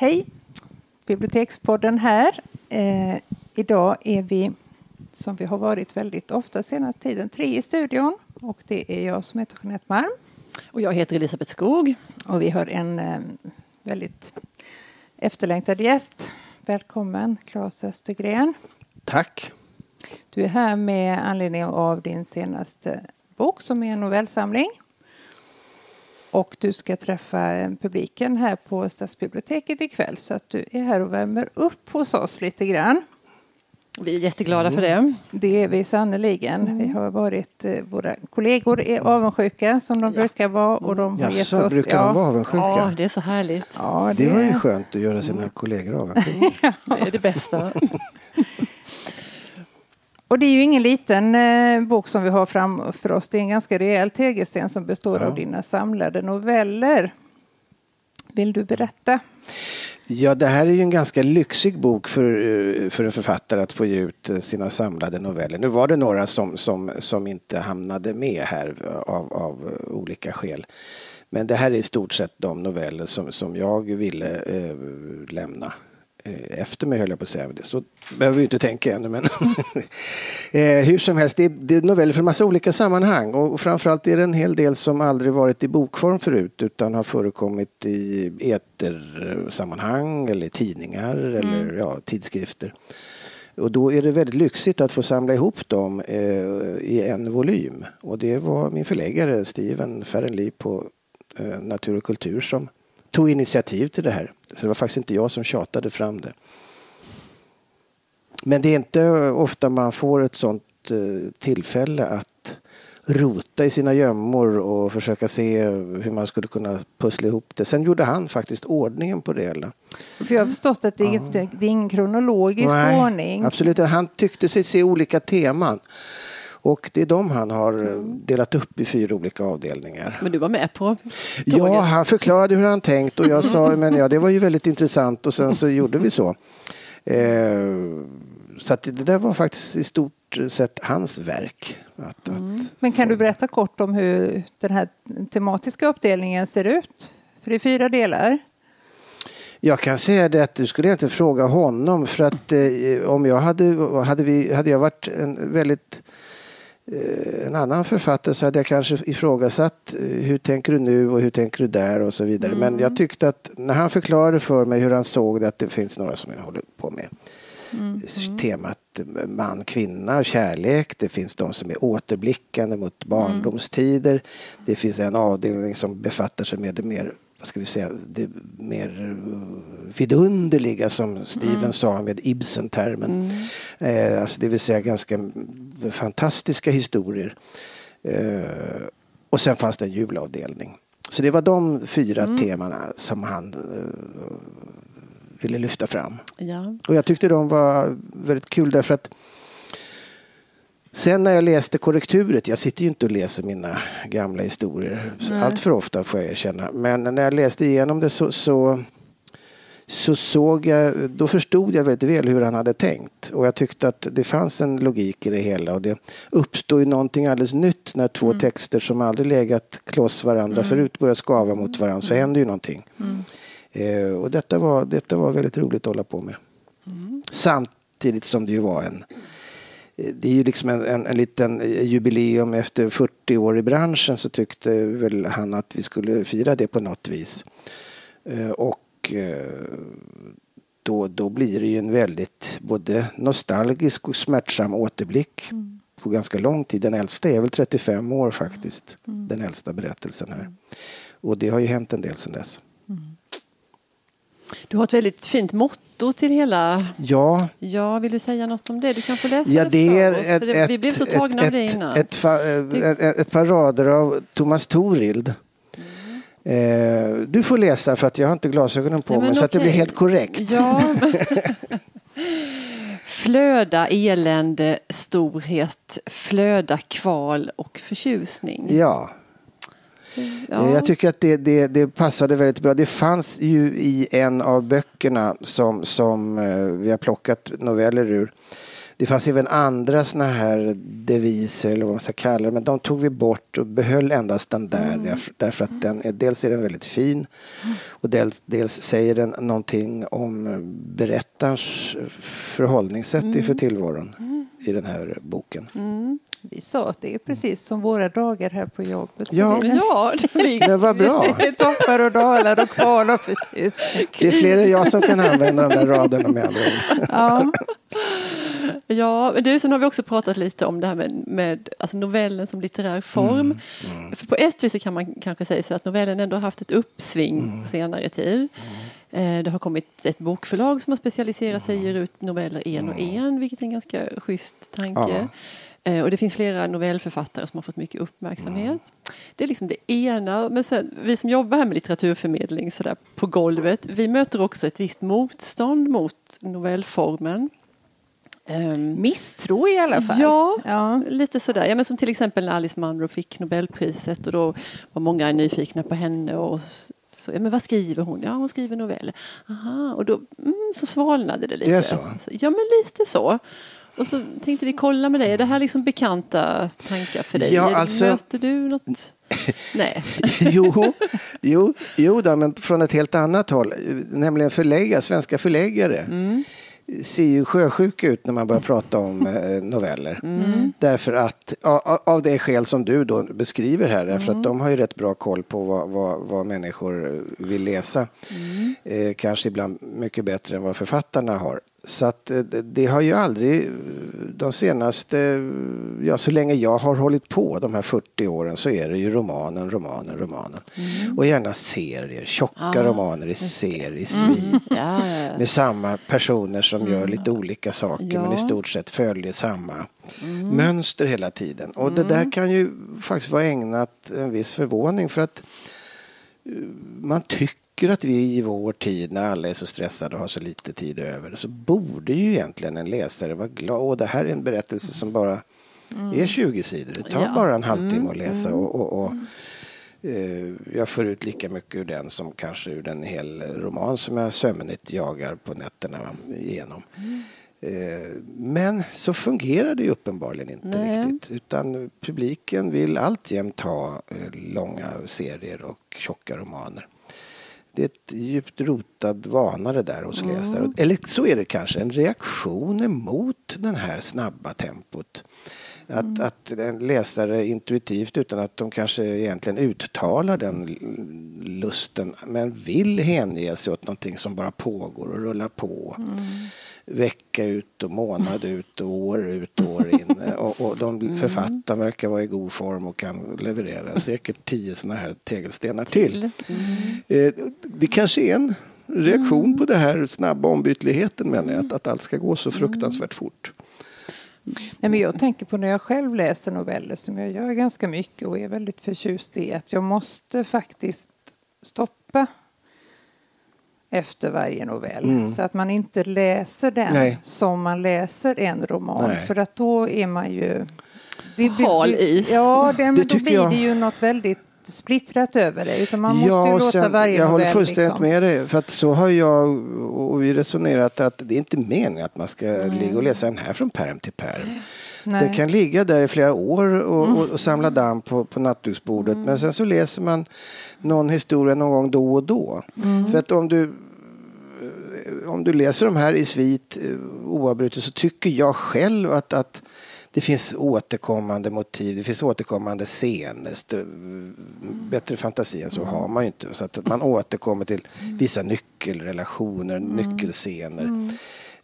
Hej! Bibliotekspodden här. Eh, idag är vi, som vi har varit väldigt ofta senaste tiden, tre i studion. Och det är jag som heter Jeanette Malm. Och jag heter Elisabeth Skog. Och vi har en eh, väldigt efterlängtad gäst. Välkommen Claes Östergren. Tack. Du är här med anledning av din senaste bok som är en novellsamling. Och du ska träffa publiken här på Stadsbiblioteket ikväll så att du är här och värmer upp hos oss lite grann. Vi är jätteglada för det. Det är vi sannerligen. Mm. Vi har varit, eh, våra kollegor är avundsjuka som de ja. brukar vara. Och de har Jaså, gett oss, brukar ja. de vara avundsjuka? Ja, det är så härligt. Ja, det... det var ju skönt att göra sina kollegor avundsjuka. det är det bästa. Och det är ju ingen liten eh, bok som vi har framför oss. Det är en ganska rejäl tegelsten som består ja. av dina samlade noveller. Vill du berätta? Ja, det här är ju en ganska lyxig bok för, eh, för en författare att få ge ut eh, sina samlade noveller. Nu var det några som, som, som inte hamnade med här av, av olika skäl. Men det här är i stort sett de noveller som, som jag ville eh, lämna efter mig höll jag på att säga. Så behöver vi inte tänka ännu. Men eh, hur som helst, det är, det är noveller för massa olika sammanhang och framförallt är det en hel del som aldrig varit i bokform förut utan har förekommit i etersammanhang eller tidningar mm. eller ja, tidskrifter. Och då är det väldigt lyxigt att få samla ihop dem eh, i en volym. Och det var min förläggare Steven Ferrenli på eh, Natur och kultur som tog initiativ till det här. Så det var faktiskt inte jag som tjatade fram det. Men det är inte ofta man får ett sånt eh, tillfälle att rota i sina gömmor och försöka se hur man skulle kunna pussla ihop det. Sen gjorde han faktiskt ordningen på det hela. För jag har förstått att det är, ja. det är ingen kronologisk Nej, ordning. Absolut, han tyckte sig se olika teman. Och det är de han har delat upp i fyra olika avdelningar. Men du var med på tåget? Ja, han förklarade hur han tänkt och jag sa men ja, det var ju väldigt intressant och sen så gjorde vi så. Eh, så att det där var faktiskt i stort sett hans verk. Att, mm. att men kan du berätta kort om hur den här tematiska uppdelningen ser ut? För det är fyra delar. Jag kan säga det att du skulle inte fråga honom för att eh, om jag hade, hade, vi, hade jag varit en väldigt en annan författare så hade jag kanske ifrågasatt eh, hur tänker du nu och hur tänker du där och så vidare. Mm. Men jag tyckte att när han förklarade för mig hur han såg det att det finns några som jag håller på med. Mm. Temat man, kvinna, kärlek. Det finns de som är återblickande mot barndomstider. Mm. Det finns en avdelning som befattar sig med det mer vad ska vi säga, det mer vidunderliga som Steven mm. sa med Ibsen-termen. Mm. Eh, alltså det vill säga ganska fantastiska historier. Eh, och sen fanns det en julavdelning. Så det var de fyra mm. temana som han eh, ville lyfta fram. Ja. Och jag tyckte de var väldigt kul därför att Sen när jag läste korrekturet, jag sitter ju inte och läser mina gamla historier Nej. allt för ofta får jag erkänna. Men när jag läste igenom det så, så, så såg jag, då förstod jag väldigt väl hur han hade tänkt. Och jag tyckte att det fanns en logik i det hela. Och det uppstår ju någonting alldeles nytt när två mm. texter som aldrig legat kloss varandra mm. förut börjar skava mot varandra. Så händer ju någonting. Mm. Eh, och detta var, detta var väldigt roligt att hålla på med. Mm. Samtidigt som det ju var en det är ju liksom en, en, en liten jubileum efter 40 år i branschen så tyckte väl han att vi skulle fira det på något vis. Eh, och eh, då, då blir det ju en väldigt både nostalgisk och smärtsam återblick mm. på ganska lång tid. Den äldsta är väl 35 år faktiskt, mm. den äldsta berättelsen här. Och det har ju hänt en del sedan dess. Mm. Du har ett väldigt fint motto till hela... Ja. Ja, vill du säga något om det? Du kan få läsa ja, det är ett, det, ett, Vi blev så tagna ett, av det innan. Ett, ett, ett, ett par rader av Thomas Torild. Mm. Eh, du får läsa för att jag har inte glasögonen på Nej, mig så att det blir helt korrekt. Ja. flöda elände, storhet, flöda kval och förtjusning. Ja. Ja. Jag tycker att det, det, det, passade väldigt bra. Det fanns ju i en av böckerna som, som eh, vi har plockat noveller ur. Det fanns även andra såna här deviser eller vad man ska kalla det. Men de tog vi bort och behöll endast den där. Mm. Därför, att den är, dels är den väldigt fin och dels, dels säger den någonting om berättarens förhållningssätt Mm. inför tillvaron i den här boken. Vi sa att det är precis som våra dagar här på jobbet. Ja. det är- Ja, det Men vad bra! Det är toppar och dalar och kval och förtjusning. Det är fler än jag som kan använda de där raderna med andra ord. Ja. Ja, men det, sen har vi också pratat lite om det här med, med alltså novellen som litterär form. För på ett vis kan man kanske säga så att novellen ändå har haft ett uppsving på senare tid. Eh, Det har kommit ett bokförlag som har specialiserat sig i ger ut noveller en och en, vilket är en ganska schysst tanke. Eh, Och det finns flera novellförfattare som har fått mycket uppmärksamhet. Det är liksom det ena. Men sen, vi som jobbar här med litteraturförmedling så där, på golvet, vi möter också ett visst motstånd mot novellformen. Ehm, Misstro i alla fall. Ja, Ja. lite sådär. Ja, men som till exempel när Alice Munro fick Nobelpriset och då var många nyfikna på henne. Och så, ja, men vad skriver hon? Ja, hon skriver noveller. Aha, och då mm, så svalnade det lite. Det är så? Ja, men lite så. Och så tänkte vi kolla med dig, är det här liksom bekanta tankar för dig? Ja, alltså- Möter du något? Nej. jo, jo, jo då, men från ett helt annat håll. Nämligen förläggare, svenska förläggare. ser ju sjösjuka ut när man börjar prata om eh, noveller. Därför att, av det skäl som du då beskriver här, därför att de har ju rätt bra koll på vad, vad, vad människor vill läsa. Eh, kanske ibland mycket bättre än vad författarna har. Så att eh, det- har ju aldrig, de senaste, ja så länge jag har hållit på de här 40 åren så är det ju romanen, romanen, romanen. Och gärna serier, tjocka romaner i serier, i svit. Ja, ja, ja. Med samma personer som gör lite olika saker men i Ja. stort sett följer samma mönster hela tiden. Och det där kan ju faktiskt vara ägnat en viss förvåning för att man tycker att vi i vår tid när alla är så stressade och har så lite tid över så borde ju egentligen en läsare vara glad. Och det här är en berättelse som bara är 20 sidor. Det tar Ja. bara en halvtimme att läsa och, och, och Eh, jag får ut lika mycket ur den som kanske ur en hel roman som jag sömnigt jagar på nätterna igenom. Men så fungerar det uppenbarligen inte Nej. riktigt. Utan publiken vill alltjämt ha eh, långa serier och tjocka romaner. Det är ett djupt rotad vana det där hos läsare. Eller så är det kanske en reaktion emot den här snabba tempot. Att, att en läsare intuitivt, utan att de kanske egentligen uttalar den lusten, men vill hänge sig åt någonting som bara pågår och rullar på. Vecka ut och månad ut och år ut och år in. Och, och de författarna verkar vara i god form och kan leverera säkert tio sådana här tegelstenar till. Eh, Det kanske är en reaktion på det här snabba ombytligheten menar jag, att, att allt ska gå så fruktansvärt fort. Nej, men jag tänker på när jag själv läser noveller som jag gör ganska mycket och är väldigt förtjust i att jag måste faktiskt stoppa efter varje novell. Så att man inte läser den Nej. som man läser en roman. Nej. För att då är man ju... Det, Hal is. Ja, det, men Det då blir jag. det ju något väldigt splittrat över det. Utan man måste ju och låta varje jag håller fullständigt liksom- med dig. För att så har jag och vi resonerat att det är inte meningen att man ska ligga och läsa den här från perm till perm. Nej. Den kan ligga där i flera år och, och, och samla damm på, på nattduksbordet. Men sen så läser man någon historia någon gång då och då. För att om du om du läser de här i svit eh, oavbrutet så tycker jag själv att, att det finns återkommande motiv, det finns återkommande scener. Stö- Bättre fantasi än så har man ju inte. Så att man återkommer till vissa nyckelrelationer, nyckelscener.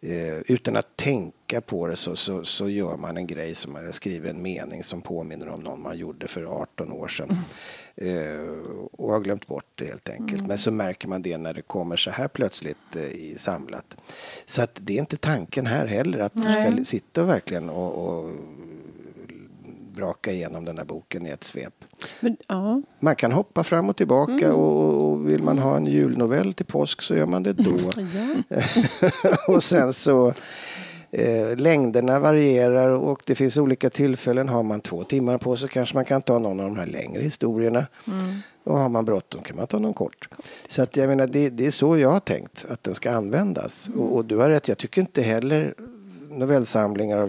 Eh, utan att tänka på det så, så, så gör man en grej som man skriver en mening som påminner om någon man gjorde för 18 år sedan. Eh, och har glömt bort det helt enkelt. Men så märker man det när det kommer så här plötsligt eh, i samlat. Så att det är inte tanken här heller att du ska Nej. sitta och verkligen och, och braka igenom den här boken i ett svep. Men, ja. Man kan hoppa fram och tillbaka och, och vill man ha en julnovell till påsk så gör man det då. Och sen så eh, längderna varierar och det finns olika tillfällen. Har man två timmar på sig kanske man kan ta någon av de här längre historierna. Och har man bråttom kan man ta någon kort. Så att jag menar det, det är så jag har tänkt att den ska användas. Och, och du har rätt, jag tycker inte heller novellsamlingar av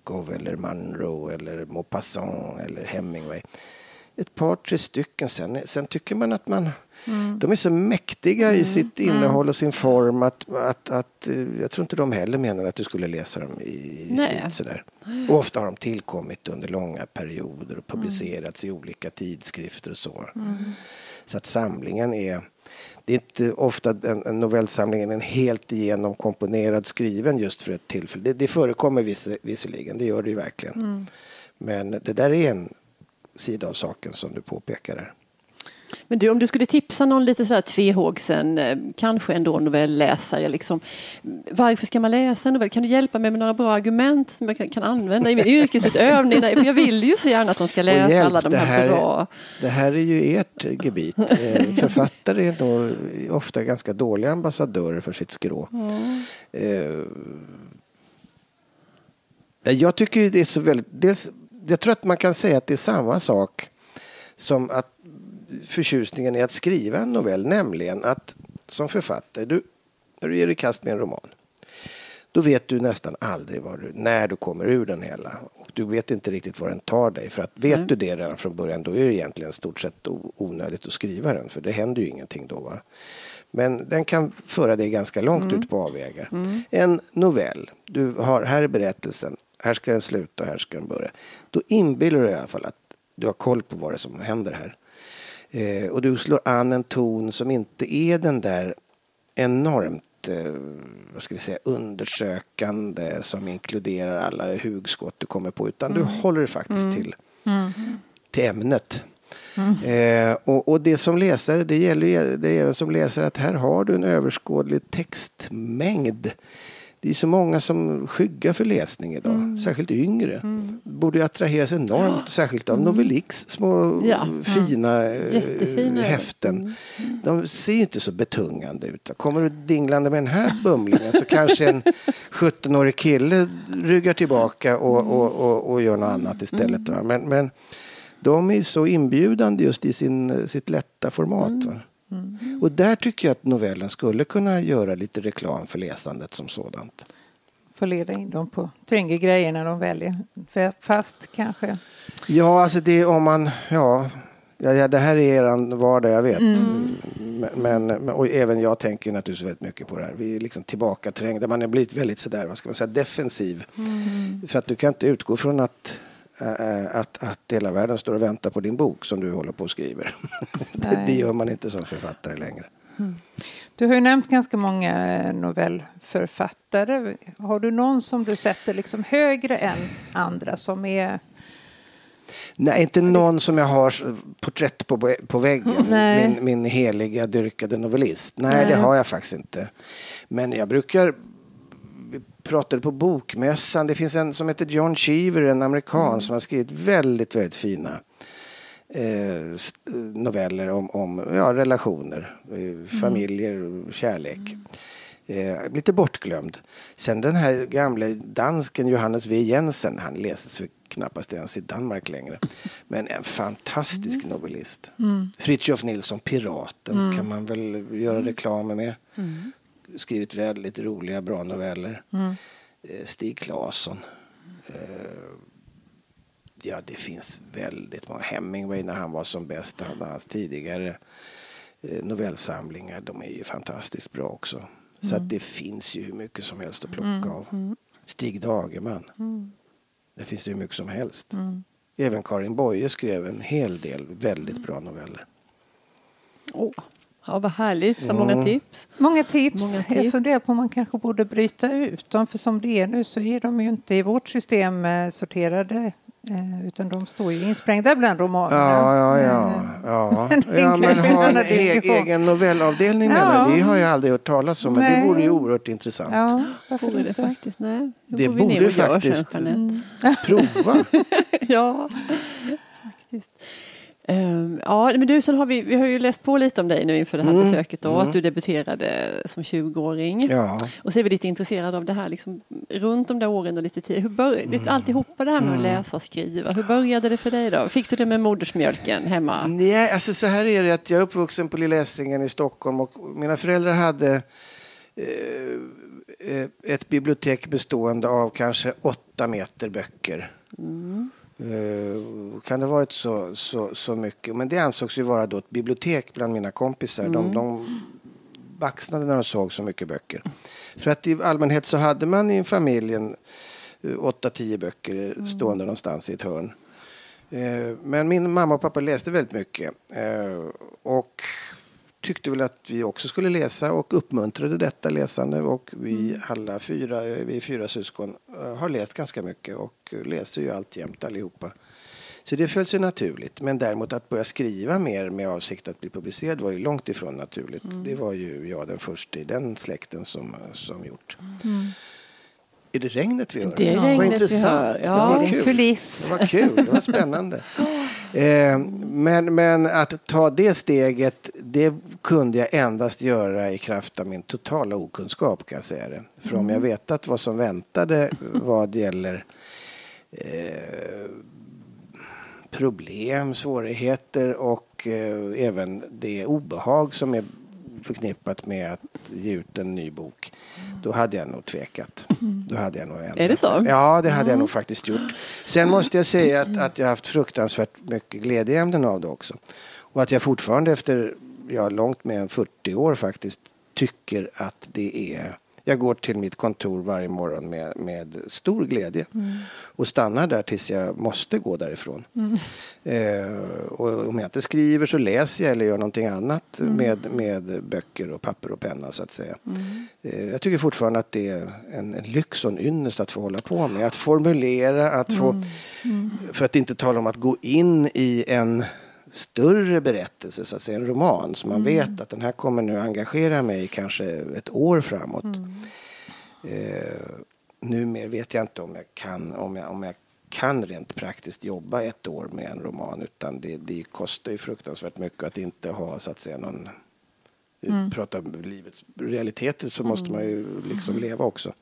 Tjechov eller Munro eller Maupassant eller Hemingway. Ett par, tre stycken. Sen, sen tycker man att man... Mm. De är så mäktiga mm. i sitt innehåll och sin form att, att, att eh, jag tror inte de heller menar att du skulle läsa dem i, i svit sådär. Och ofta har de tillkommit under långa perioder och publicerats mm. i olika tidskrifter och så. Mm. Så att samlingen är det är inte ofta en, en novellsamling är en helt igenom komponerad skriven just för ett tillfälle. Det, det förekommer viss, visserligen, det gör det ju verkligen. Mm. Men det där är en sida av saken som du påpekar där. Men du, om du skulle tipsa någon lite sådär tvehågsen, eh, kanske ändå novellläsare, liksom, varför ska man läsa en novell? Kan du hjälpa mig med några bra argument som jag kan, kan använda i min yrkesutövning? För jag vill ju så gärna att de ska läsa hjälp, alla de här, här bra. Det här är ju ert gebit. Eh, författare är nog ofta ganska dåliga ambassadörer för sitt skrå. Mm. Jag tycker det är så väldigt... Dels, jag tror att man kan säga att det är samma sak som att förtjusningen i att skriva en novell, nämligen att som författare, du, när du ger dig i kast med en roman, då vet du nästan aldrig du, när du kommer ur den hela. Och du vet inte riktigt var den tar dig. För att vet mm. du det redan från början, då är det egentligen stort sett onödigt att skriva den. För det händer ju ingenting då. Va? Men den kan föra dig ganska långt mm. ut på avvägar. Mm. En novell, du har, här är berättelsen, här ska den sluta och här ska den börja. Då inbillar du i alla fall att du har koll på vad det är som händer här. Eh, och du slår an en ton som inte är den där enormt eh, vad ska vi säga, undersökande som inkluderar alla hugskott du kommer på utan mm. du håller faktiskt mm. till, mm. till ämnet. Mm. Eh, och, och, det som läsare, det gäller det även som läsare att här har du en överskådlig textmängd det är så många som skyggar för läsning idag, mm. särskilt yngre. Mm. Borde attraheras enormt, ja. särskilt av mm. Novelix små ja. fina eh, Jättefina. häften. Mm. De ser inte så betungande ut. Kommer du dinglande med den här bumlingen så kanske en 17-årig kille ryggar tillbaka och, mm. och, och, och gör något annat istället. Va? Men, men de är så inbjudande just i sin, sitt lätta format. Mm. Och där tycker jag att novellen skulle kunna göra lite reklam för läsandet som sådant. Få leda in dem på tyngre grejer när de väljer fast kanske. Ja, alltså det om man, ja, ja, det här är er vardag, jag vet. Mm. Men, men, och även jag tänker naturligtvis väldigt mycket på det här. Vi är liksom tillbakaträngda. Man har blivit väldigt sådär, vad ska man säga, defensiv. Mm. För att du kan inte utgå från att att, att hela världen står och väntar på din bok som du håller på och skriver. det, det gör man inte som författare längre. Mm. Du har ju nämnt ganska många eh, novellförfattare. Har du någon som du sätter liksom högre än andra som är Nej, inte någon som jag har porträtt på, på väggen. Min, min heliga dyrkade novellist. Nej, Nej, det har jag faktiskt inte. Men jag brukar pratade på bokmässan. Det finns en som heter John Cheever, en amerikan mm. som har skrivit väldigt, väldigt fina eh, noveller om, om ja, relationer, eh, mm. familjer, kärlek. Eh, lite bortglömd. Sen den här gamla dansken Johannes V Jensen, han läses knappast ens i Danmark längre. Men en fantastisk mm. novellist. Mm. Fritiof Nilsson, Piraten, mm. kan man väl göra mm. reklam med. Mm skrivit väldigt roliga, bra noveller. Mm. Eh, Stig Claesson. Eh, ja, det finns väldigt många. Hemingway när han var som bäst. Han hans tidigare eh, novellsamlingar. De är ju fantastiskt bra också. Mm. Så att det finns ju hur mycket som helst att plocka mm. av. Mm. Stig Dagerman. Mm. Det finns det hur mycket som helst. Mm. Även Karin Boye skrev en hel del väldigt bra noveller. Oh. Ja, vad härligt. Ja. Många tips. Många tips. Många tips. Jag funderar på om man kanske borde bryta ut dem. För som det är nu så är de ju inte i vårt system eh, sorterade eh, utan de står ju insprängda bland romanerna. Ja, ja, ja. ja. ja men ha en e egen novellavdelning ja. menar Det har jag aldrig hört talas om. Men Nej. det vore ju oerhört intressant. Ja, varför det faktiskt? Nej. Det borde faktiskt mm. prova. ja, faktiskt. Um, ja, men du, sen har vi, vi har ju läst på lite om dig nu inför det här mm. besöket då, mm. att du debuterade som 20-åring. Ja. Och så är vi lite intresserade av det här liksom, runt de där åren och lite tid. Hur bör, mm. lite alltihopa det här med att mm. läsa och skriva, hur började det för dig då? Fick du det med modersmjölken hemma? Nej, alltså så här är det att jag är uppvuxen på Lilla Essingen i Stockholm och mina föräldrar hade eh, eh, ett bibliotek bestående av kanske åtta meter böcker. Mm. Eh, kan det ha varit så, så, så mycket? Men det ansågs ju vara då ett bibliotek bland mina kompisar. Mm. De, de baxnade när de såg så mycket böcker. För att i allmänhet så hade man i familjen eh, åtta, tio böcker Mm. stående någonstans i ett hörn. Eh, Men min mamma och pappa läste väldigt mycket. Och tyckte väl att vi också skulle läsa och uppmuntrade detta läsande. Och vi alla fyra, vi fyra syskon eh, har läst ganska mycket och läser ju alltjämt allihopa. Så det föll sig naturligt. Men däremot att börja skriva mer med avsikt att bli publicerad var ju långt ifrån naturligt. Det var ju jag den första i den släkten som, som gjort. Är det regnet vi hör? Det är Vad regnet vi hör, ja. var Det en kul. kuliss. Det var kul, det var spännande. Eh, men, men att ta det steget, det kunde jag endast göra i kraft av min totala okunskap kan jag säga det. För om jag vetat vad som väntade vad gäller eh, problem, svårigheter och eh, även det obehag som är förknippat med att ge ut en ny bok. Då hade jag nog tvekat. Då hade jag nog ändrat. Är det så? Ja, det hade jag nog faktiskt gjort. Sen måste jag säga att, att jag haft fruktansvärt mycket glädjeämnen av det också. Och att jag fortfarande efter ja, långt mer än 40 år faktiskt tycker att det är jag går till mitt kontor varje morgon med, med stor glädje och stannar där tills jag måste gå därifrån. Eh, och om jag inte skriver så läser jag eller gör någonting annat med, med böcker och papper och penna så att säga. Eh, jag tycker fortfarande att det är en, en lyx och en ynnest att få hålla på med. Att formulera, att få, för att inte tala om att gå in i en större berättelse, så att säga, en roman. Så man vet att den här kommer nu engagera mig kanske ett år framåt. Eh, numera vet jag inte om jag kan, om jag, om jag kan rent praktiskt jobba ett år med en roman. Utan det, det kostar ju fruktansvärt mycket att inte ha så att säga någon Prata om livets realiteter så måste man ju liksom leva också.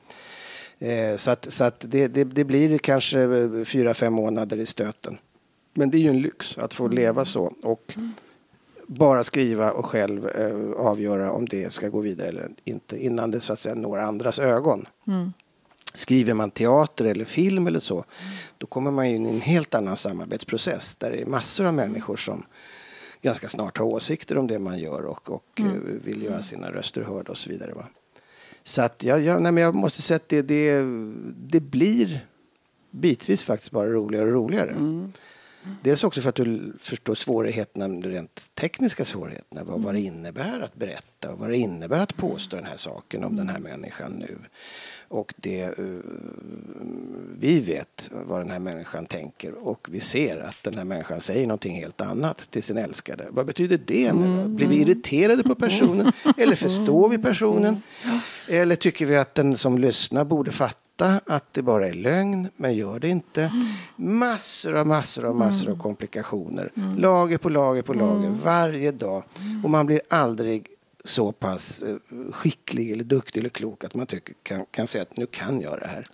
Eh, så att, så att det, det, det blir kanske eh, fyra, fem månader i stöten. Men det är ju en lyx att få leva så. Och bara skriva och själv eh, avgöra om det ska gå vidare eller inte innan det så att säga når andras ögon. Skriver man teater eller film eller så, då kommer man in i en helt annan samarbetsprocess där det är massor av människor som ganska snart har åsikter om det man gör och, och eh, vill göra sina röster hörda och så vidare. Va? Så att jag, jag, nej, men jag måste säga att det, det, det blir bitvis faktiskt bara roligare och roligare. Dels också för att du förstår svårigheterna, de rent tekniska svårigheterna. Vad, vad det innebär att berätta och vad det innebär att påstå den här saken om den här människan nu. Och det, eh, vi vet vad den här människan tänker och vi ser att den här människan säger någonting helt annat till sin älskade. Vad betyder det nu då? Blir vi irriterade på personen? Eller förstår vi personen? Eller tycker vi att den som lyssnar borde fatta att det bara är lögn, men gör det inte. Massor och massor och massor av komplikationer. Lager på lager på lager varje dag. Och man blir aldrig så pass eh, skicklig eller duktig eller klok att man tycker, kan, kan säga att nu kan jag det här.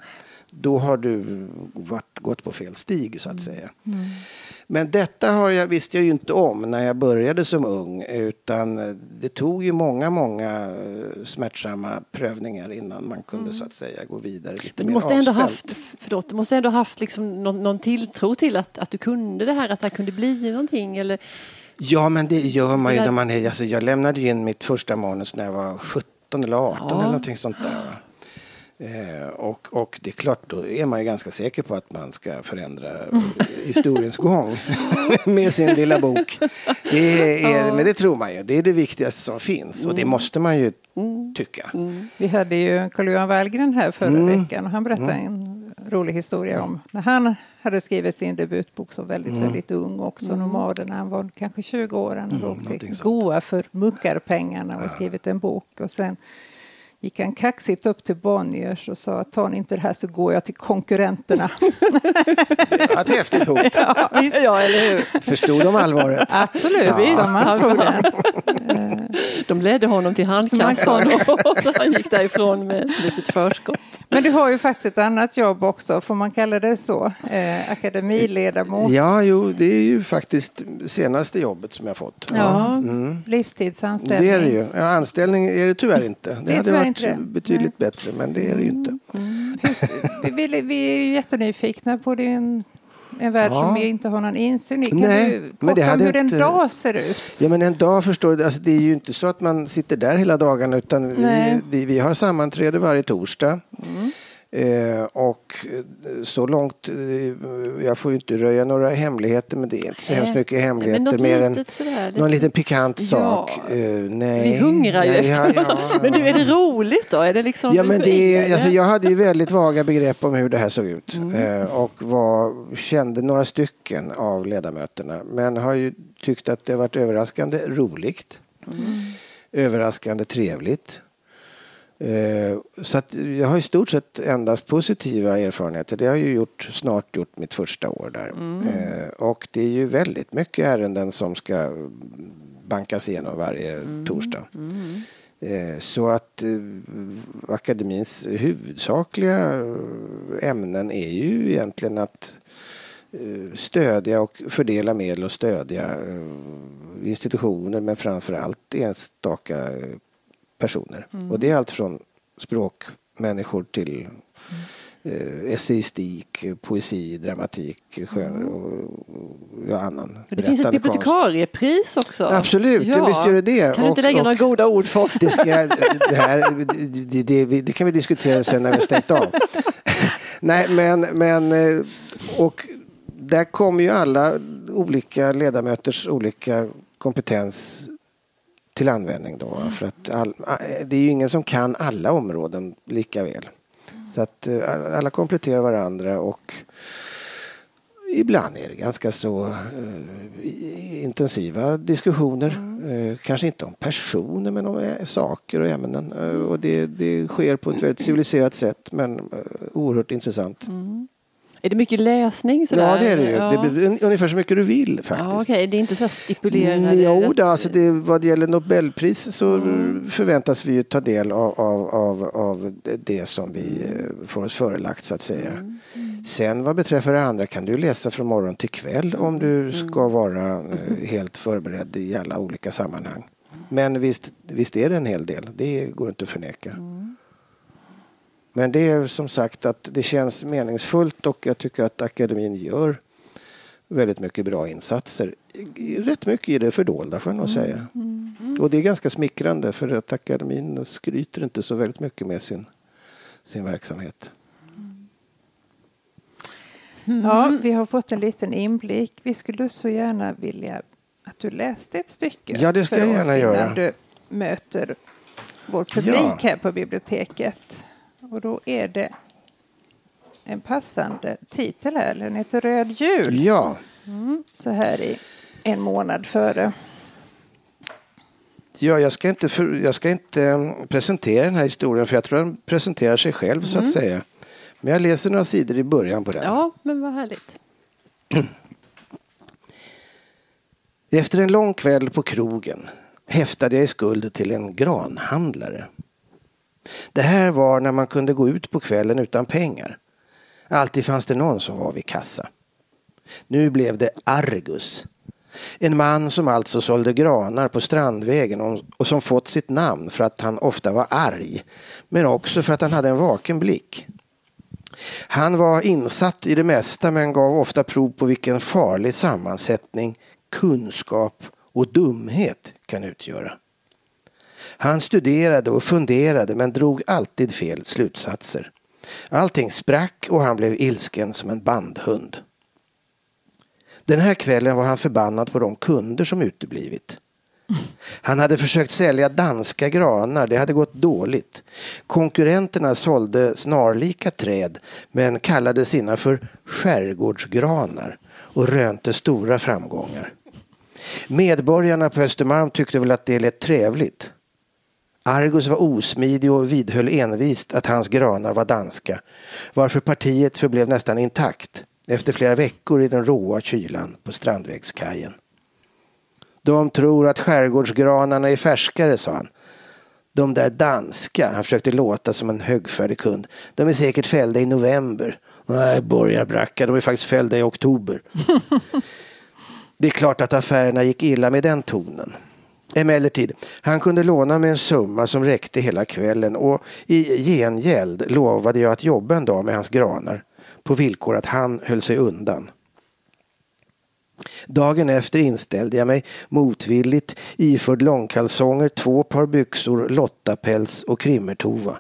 Då har du varit, gått på fel stig så att säga. Men detta har jag, visste jag ju inte om när jag började som ung. Utan det tog ju många, många eh, smärtsamma prövningar innan man kunde så att säga gå vidare lite Men du måste ändå haft, förlåt, du måste ändå haft liksom någon, någon tilltro till att, att du kunde det här, att det här kunde bli någonting. Eller, Ja, men det gör man ju när man är... Alltså, jag lämnade ju in mitt första manus när jag var 17 eller 18 Ja. eller någonting sånt där. Eh, och, och det är klart, då är man ju ganska säker på att man ska förändra historiens gång med sin lilla bok. Det är, Men det tror man ju. Det är det viktigaste som finns. Och det måste man ju tycka. Vi hade ju Carl-Johan Wallgren här förra Mm. veckan och han berättade en rolig historia om när han hade skrivit sin debutbok så väldigt, Mm. väldigt ung också, Nomaden, när han var kanske 20 år. Han mm, någonting till. Goa för muckarpengarna och skrivit en bok och sen gick han kaxigt upp till Bonniers och sa tar ni inte det här så går jag till konkurrenterna. Det var ett häftigt hot. ja, ja, eller hur? Förstod de allvaret? Absolut, Ja. visst, de antog Han- den. De ledde honom till handkassan och han gick därifrån med ett litet förskott. Men du har ju faktiskt ett annat jobb också, får man kalla det så? Eh, akademiledamot. Ja, jo, det är ju faktiskt senaste jobbet som jag fått. Ja, mm. livstidsanställning. Det är det ju. Ja, anställning är det tyvärr inte. Det, det varit inte. betydligt Nej. bättre, men det är det ju inte. Mm. Mm. Vi, vi, är ju jättenyfikna på din en värld ja. som vi inte har någon insyn i. Kan Nej, du men det hade hur en dag ser ut? Ja, men en dag förstår du, alltså, det är ju inte så att man sitter där hela dagarna utan vi, vi, vi, har sammanträde varje torsdag. Mm. Eh, och eh, så långt, eh, jag får ju inte röja några hemligheter men det är inte så hemskt mycket hemligheter mer än sådär, någon liten pikant ja. sak. Eh, nej. Vi hungrar ju nej, efter ja, ja, Men du, är det roligt då? Är det liksom ja, men det är, alltså, jag hade ju väldigt vaga begrepp om hur det här såg ut mm. eh, och var, kände några stycken av ledamöterna men har ju tyckt att det varit överraskande roligt. Mm. Överraskande trevligt. Eh, så att jag har i stort sett endast positiva erfarenheter. Det har ju gjort, snart gjort mitt första år där. Mm. Eh, och det är ju väldigt mycket ärenden som ska bankas igenom varje mm. torsdag. Mm. Eh, så att akademins huvudsakliga ämnen är ju egentligen att stödja och fördela medel och stödja institutioner men framför allt enstaka personer. Mm. Och det är allt från språkmänniskor till eh, essayistik, poesi, dramatik, skön mm. och, ja, annan Det finns ett bibliotekariepris också. Absolut, ja. visst gör det det. Kan du inte lägga några goda ord för oss? Det, ska, det, här, det, det, det, kan vi diskutera sen när vi stängt av. Nej, men, men eh, och där kommer ju alla olika ledamöters olika kompetens till användning då. Mm. För att all, det är ju ingen som kan alla områden lika väl. Mm. Så att eh, alla kompletterar varandra och ibland är det ganska så uh, intensiva diskussioner. Mm. Uh, kanske inte om personer men om saker och ämnen. Och det, det sker på ett väldigt civiliserat sätt men oerhört intressant. Mm. Är det mycket läsning? Sådär? Ja, det är det ju. Ja. Det är ungefär så mycket du vill faktiskt. Ja, okay. Det är inte så stipulerade? Jo, då, alltså det, vad det gäller Nobelpris så mm. förväntas vi ju ta del av, av, av, av, det som vi eh, får oss förelagt så att säga. Mm. Sen vad beträffar det andra kan du läsa från morgon till kväll om du mm. ska vara eh, helt förberedd i alla olika sammanhang. Men visst, visst är det en hel del, det går inte att förneka. Men det är som sagt att det känns meningsfullt och jag tycker att akademin gör väldigt mycket bra insatser. Rätt mycket i det fördolda får jag nog mm. säga. Mm. Mm. Och det är ganska smickrande för att akademin skryter inte så väldigt mycket med sin, sin verksamhet. Mm. Ja, vi har fått en liten inblick. Vi skulle så gärna vilja att du läste ett stycke. Ja, det ska jag gärna göra. du möter vår publik ja. här på biblioteket. Och då är det en passande titel här. Den heter Röd jul. Ja. Mm, så här i en månad före. Ja, jag ska, inte för, jag ska inte mm, presentera den här historien för jag tror den presenterar sig själv mm. så att mm. säga. Men jag läser några sidor i början på den. Ja, men vad härligt. Efter en lång kväll på krogen häftade jag i skuld till en granhandlare. Det här var när man kunde gå ut på kvällen utan pengar. Alltid fanns det någon som var vid kassa. Nu blev det Argus. En man som alltså sålde granar på Strandvägen och som fått sitt namn för att han ofta var arg, men också för att han hade en vaken blick. Han var insatt i det mesta men gav ofta prov på vilken farlig sammansättning kunskap och dumhet kan utgöra. Han studerade och funderade men drog alltid fel slutsatser. Allting sprack och han blev ilsken som en bandhund. Den här kvällen var han förbannad på de kunder som uteblivit. Han hade försökt sälja danska granar, det hade gått dåligt. Konkurrenterna sålde snarlika träd men kallade sina för skärgårdsgranar och rönte stora framgångar. Medborgarna på Östermalm tyckte väl att det lät trevligt. Argus var osmidig och vidhöll envist att hans granar var danska, varför partiet förblev nästan intakt efter flera veckor i den råa kylan på Strandvägskajen. De tror att skärgårdsgranarna är färskare, sa han. De där danska, han försökte låta som en högfärdig kund. De är säkert fällda i november. Nej, borgarbracka, de är faktiskt fällda i oktober. det är klart att affärerna gick illa med den tonen. Emellertid, han kunde låna mig en summa som räckte hela kvällen och i gengäld lovade jag att jobba en dag med hans granar på villkor att han höll sig undan. Dagen efter inställde jag mig motvilligt iförd långkalsonger, två par byxor, lottapäls och krimmertova.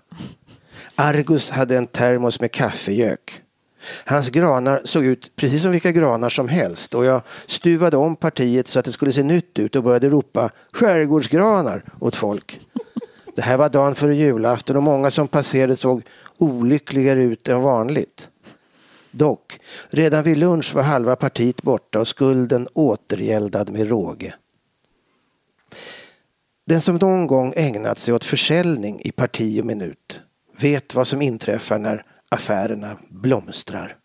Argus hade en termos med kaffegök. Hans granar såg ut precis som vilka granar som helst och jag stuvade om partiet så att det skulle se nytt ut och började ropa skärgårdsgranar åt folk. Det här var dagen före julafton och många som passerade såg olyckligare ut än vanligt. Dock, redan vid lunch var halva partiet borta och skulden återgäldad med råge. Den som någon gång ägnat sig åt försäljning i parti och minut vet vad som inträffar när affärerna blomstrar.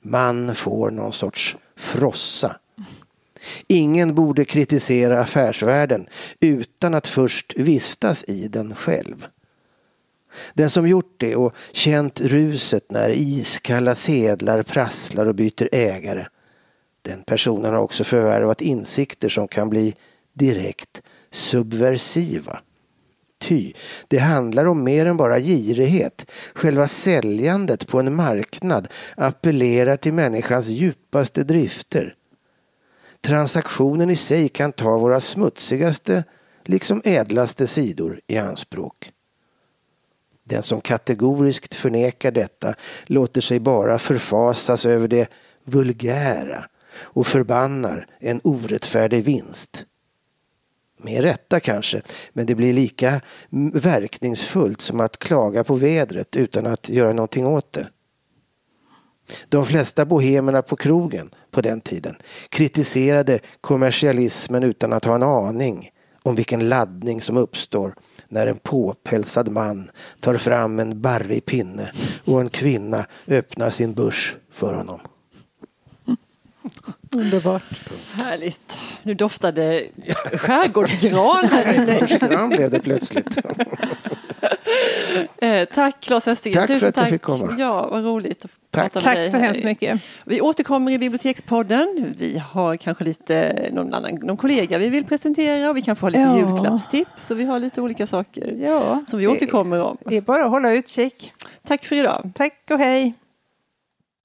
Man får någon sorts frossa. Ingen borde kritisera affärsvärlden utan att först vistas i den själv. Den som gjort det och känt ruset när iskalla sedlar prasslar och byter ägare. Den personen har också förvärvat insikter som kan bli direkt subversiva. Ty det handlar om mer än bara girighet. Själva säljandet på en marknad appellerar till människans djupaste drifter. Transaktionen i sig kan ta våra smutsigaste liksom ädlaste sidor i anspråk. Den som kategoriskt förnekar detta låter sig bara förfasas över det vulgära och förbannar en orättfärdig vinst. Med rätta kanske, men det blir lika verkningsfullt som att klaga på vädret utan att göra någonting åt det. De flesta bohemerna på krogen på den tiden kritiserade kommersialismen utan att ha en aning om vilken laddning som uppstår när en påpälsad man tar fram en barrig pinne och en kvinna öppnar sin börs för honom. Underbart. Härligt. Nu doftade skärgårdsgran här inne. Skärgårdsgran blev det plötsligt. Eh, tack Claes Östergren. Tack för Tusen att jag tack. fick komma. Ja, vad roligt att Tack. prata med dig. Tack så hemskt mycket. Vi återkommer i Bibliotekspodden. Vi har kanske lite någon annan någon kollega vi vill presentera och vi kanske har lite Ja. julklappstips och vi har lite olika saker Ja, som vi återkommer om. Det är bara att hålla utkik. Tack för idag. Tack och hej.